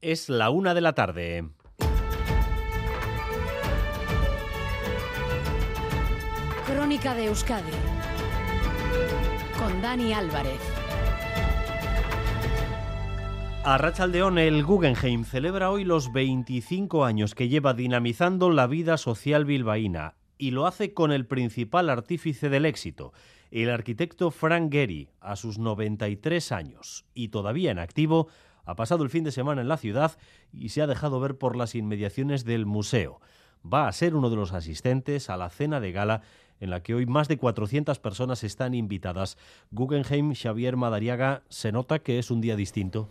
Es la una de la tarde. Crónica de Euskadi con Dani Álvarez. A Rachaldeón, el Guggenheim celebra hoy los 25 años que lleva dinamizando la vida social bilbaína y lo hace con el principal artífice del éxito, el arquitecto Frank Gehry, a sus 93 años y todavía en activo, ha pasado el fin de semana en la ciudad y se ha dejado ver por las inmediaciones del museo. Va a ser uno de los asistentes a la cena de gala en la que hoy más de 400 personas están invitadas. Guggenheim Xavier Madariaga, se nota que es un día distinto.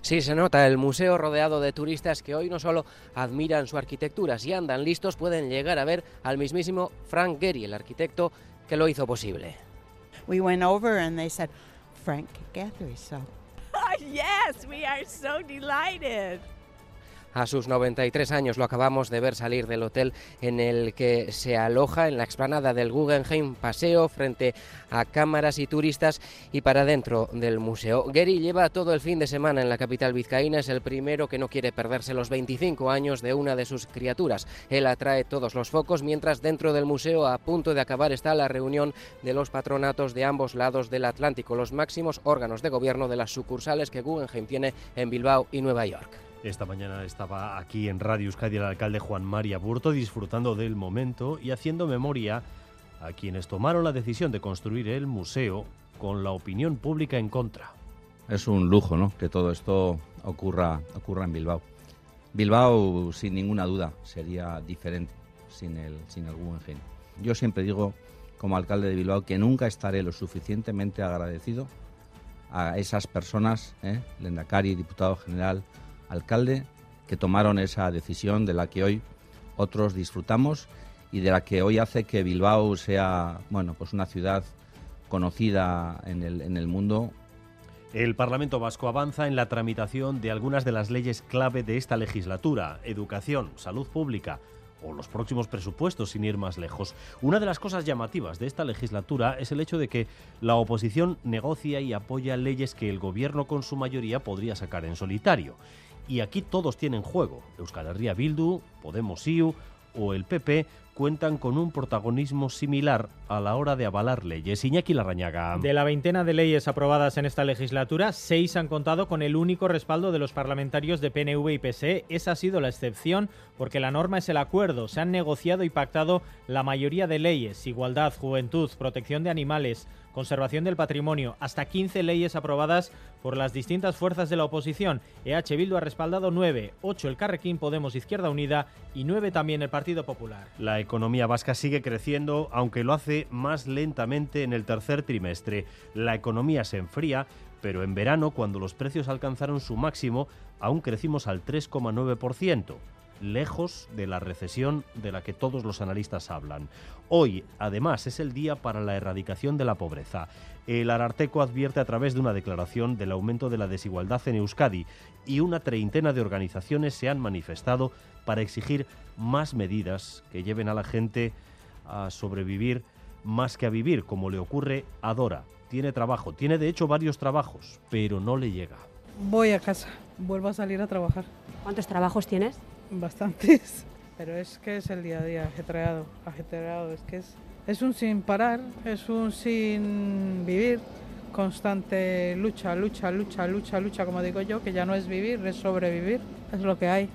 Sí, se nota el museo rodeado de turistas que hoy no solo admiran su arquitectura, si andan listos pueden llegar a ver al mismísimo Frank Gehry, el arquitecto que lo hizo posible. We went over and they said, Frank Gehry, so yes, we are so delighted. A sus 93 años lo acabamos de ver salir del hotel en el que se aloja en la explanada del Guggenheim Paseo frente a cámaras y turistas y para dentro del museo. Gary lleva todo el fin de semana en la capital vizcaína, es el primero que no quiere perderse los 25 años de una de sus criaturas. Él atrae todos los focos mientras dentro del museo a punto de acabar está la reunión de los patronatos de ambos lados del Atlántico, los máximos órganos de gobierno de las sucursales que Guggenheim tiene en Bilbao y Nueva York. Esta mañana estaba aquí en Radio Euskadi el alcalde Juan María Burto disfrutando del momento y haciendo memoria a quienes tomaron la decisión de construir el museo con la opinión pública en contra. Es un lujo, ¿no? Que todo esto ocurra, ocurra en Bilbao. Bilbao, sin ninguna duda, sería diferente sin el, sin el Guggenheim. Yo siempre digo, como alcalde de Bilbao, que nunca estaré lo suficientemente agradecido a esas personas, ¿eh? Diputado general, alcalde que tomaron esa decisión de la que hoy otros disfrutamos y de la que hoy hace que Bilbao sea bueno pues una ciudad conocida en el, en el mundo. El Parlamento Vasco avanza en la tramitación de algunas de las leyes clave de esta legislatura, educación, salud pública, o los próximos presupuestos, sin ir más lejos. Una de las cosas llamativas de esta legislatura es el hecho de que la oposición negocia y apoya leyes que el gobierno con su mayoría podría sacar en solitario. Y aquí todos tienen juego. Euskal Herria Bildu, Podemos IU o el PP cuentan con un protagonismo similar a la hora de avalar leyes. Iñaki Larrañaga. De la veintena de leyes aprobadas en esta legislatura, seis han contado con el único respaldo de los parlamentarios de PNV y PSE. Esa ha sido la excepción porque la norma es el acuerdo. Se han negociado y pactado la mayoría de leyes, igualdad, juventud, protección de animales, conservación del patrimonio, hasta 15 leyes aprobadas por las distintas fuerzas de la oposición. EH Bildu ha respaldado 9, 8 el Carrequín Podemos Izquierda Unida y 9 también el Partido Popular. La economía vasca sigue creciendo, aunque lo hace más lentamente en el tercer trimestre. La economía se enfría, pero en verano, cuando los precios alcanzaron su máximo, aún crecimos al 3,9% lejos de la recesión de la que todos los analistas hablan. Hoy, además, es el día para la erradicación de la pobreza. El Ararteco advierte a través de una declaración del aumento de la desigualdad en Euskadi y una treintena de organizaciones se han manifestado para exigir más medidas que lleven a la gente a sobrevivir más que a vivir, como le ocurre a Dora. Tiene trabajo, tiene de hecho varios trabajos, pero no le llega. Voy a casa, vuelvo a salir a trabajar. ¿Cuántos trabajos tienes? Bastantes, pero es que es el día a día ajetreado, ajetreado, es que es, es un sin parar, es un sin vivir, constante lucha, lucha, lucha, lucha, lucha, como digo yo, que ya no es vivir, es sobrevivir, es lo que hay.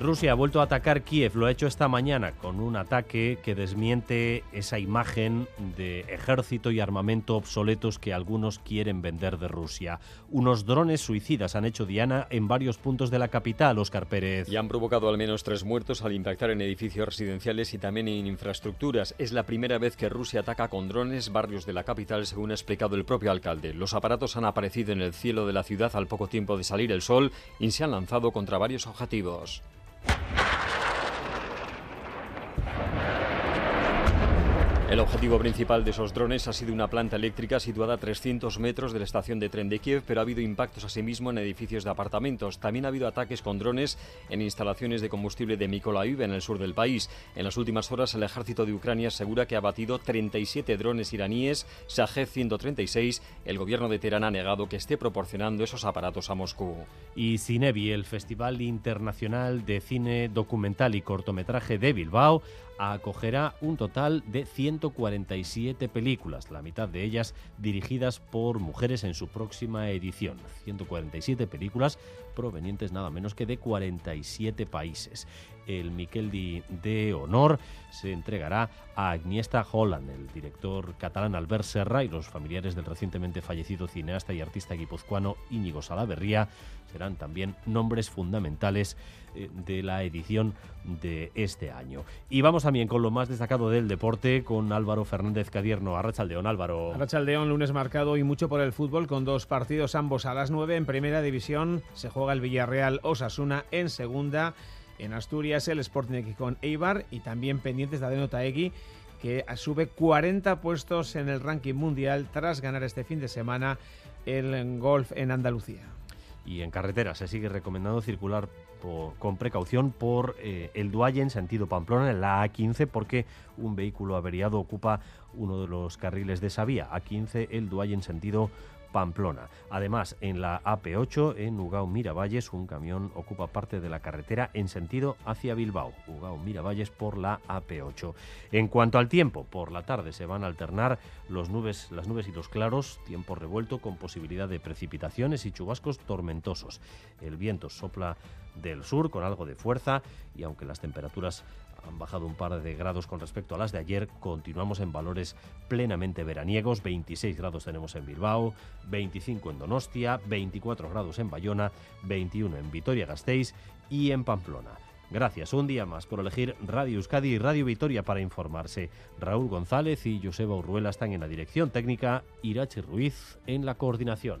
Rusia ha vuelto a atacar Kiev, lo ha hecho esta mañana con un ataque que desmiente esa imagen de ejército y armamento obsoletos que algunos quieren vender de Rusia. Unos drones suicidas han hecho Diana en varios puntos de la capital, Oscar Pérez. Y han provocado al menos tres muertos al impactar en edificios residenciales y también en infraestructuras. Es la primera vez que Rusia ataca con drones barrios de la capital, según ha explicado el propio alcalde. Los aparatos han aparecido en el cielo de la ciudad al poco tiempo de salir el sol y se han lanzado contra varios objetivos. El objetivo principal de esos drones ha sido una planta eléctrica situada a 300 metros de la estación de tren de Kiev, pero ha habido impactos asimismo en edificios de apartamentos. También ha habido ataques con drones en instalaciones de combustible de Mykolaiv, en el sur del país. En las últimas horas, el ejército de Ucrania asegura que ha batido 37 drones iraníes Shahed-136. El gobierno de Teherán ha negado que esté proporcionando esos aparatos a Moscú. Y Cinebi, el Festival Internacional de Cine Documental y Cortometraje de Bilbao, acogerá un total de 147 películas, la mitad de ellas dirigidas por mujeres en su próxima edición. 147 películas provenientes nada menos que de 47 países. El Miqueldi de Honor se entregará a Agnieszka Holland, el director catalán Albert Serra y los familiares del recientemente fallecido cineasta y artista guipuzcoano Íñigo Salaverría serán también nombres fundamentales eh, de la edición de este año. Y vamos también con lo más destacado del deporte con Álvaro Fernández Cadierno. Arrachaldeón, Álvaro. Arrachaldeón, lunes marcado y mucho por el fútbol con dos partidos ambos a las 9 en primera división. Se juega el Villarreal Osasuna en segunda. En Asturias el Sporting con Eibar y también pendientes de Adeno Taegui que sube 40 puestos en el ranking mundial tras ganar este fin de semana el golf en Andalucía. Y en carretera se sigue recomendando circular con precaución por eh, el Dualle en sentido Pamplona, en la A15, porque un vehículo averiado ocupa uno de los carriles de esa vía. A15, el Dualle en sentido Pamplona. Además, en la AP8, en Ugao Miravalles, un camión ocupa parte de la carretera en sentido hacia Bilbao. Ugao Miravalles por la AP8. En cuanto al tiempo, por la tarde se van a alternar nubes, las nubes y los claros, tiempo revuelto con posibilidad de precipitaciones y chubascos tormentosos. El viento sopla del sur con algo de fuerza y aunque las temperaturas han bajado un par de grados con respecto a las de ayer. Continuamos en valores plenamente veraniegos. 26 grados tenemos en Bilbao, 25 en Donostia, 24 grados en Bayona, 21 en Vitoria-Gasteiz y en Pamplona. Gracias un día más por elegir Radio Euskadi y Radio Vitoria para informarse. Raúl González y Joseba Urruela están en la dirección técnica, Irache Ruiz en la coordinación.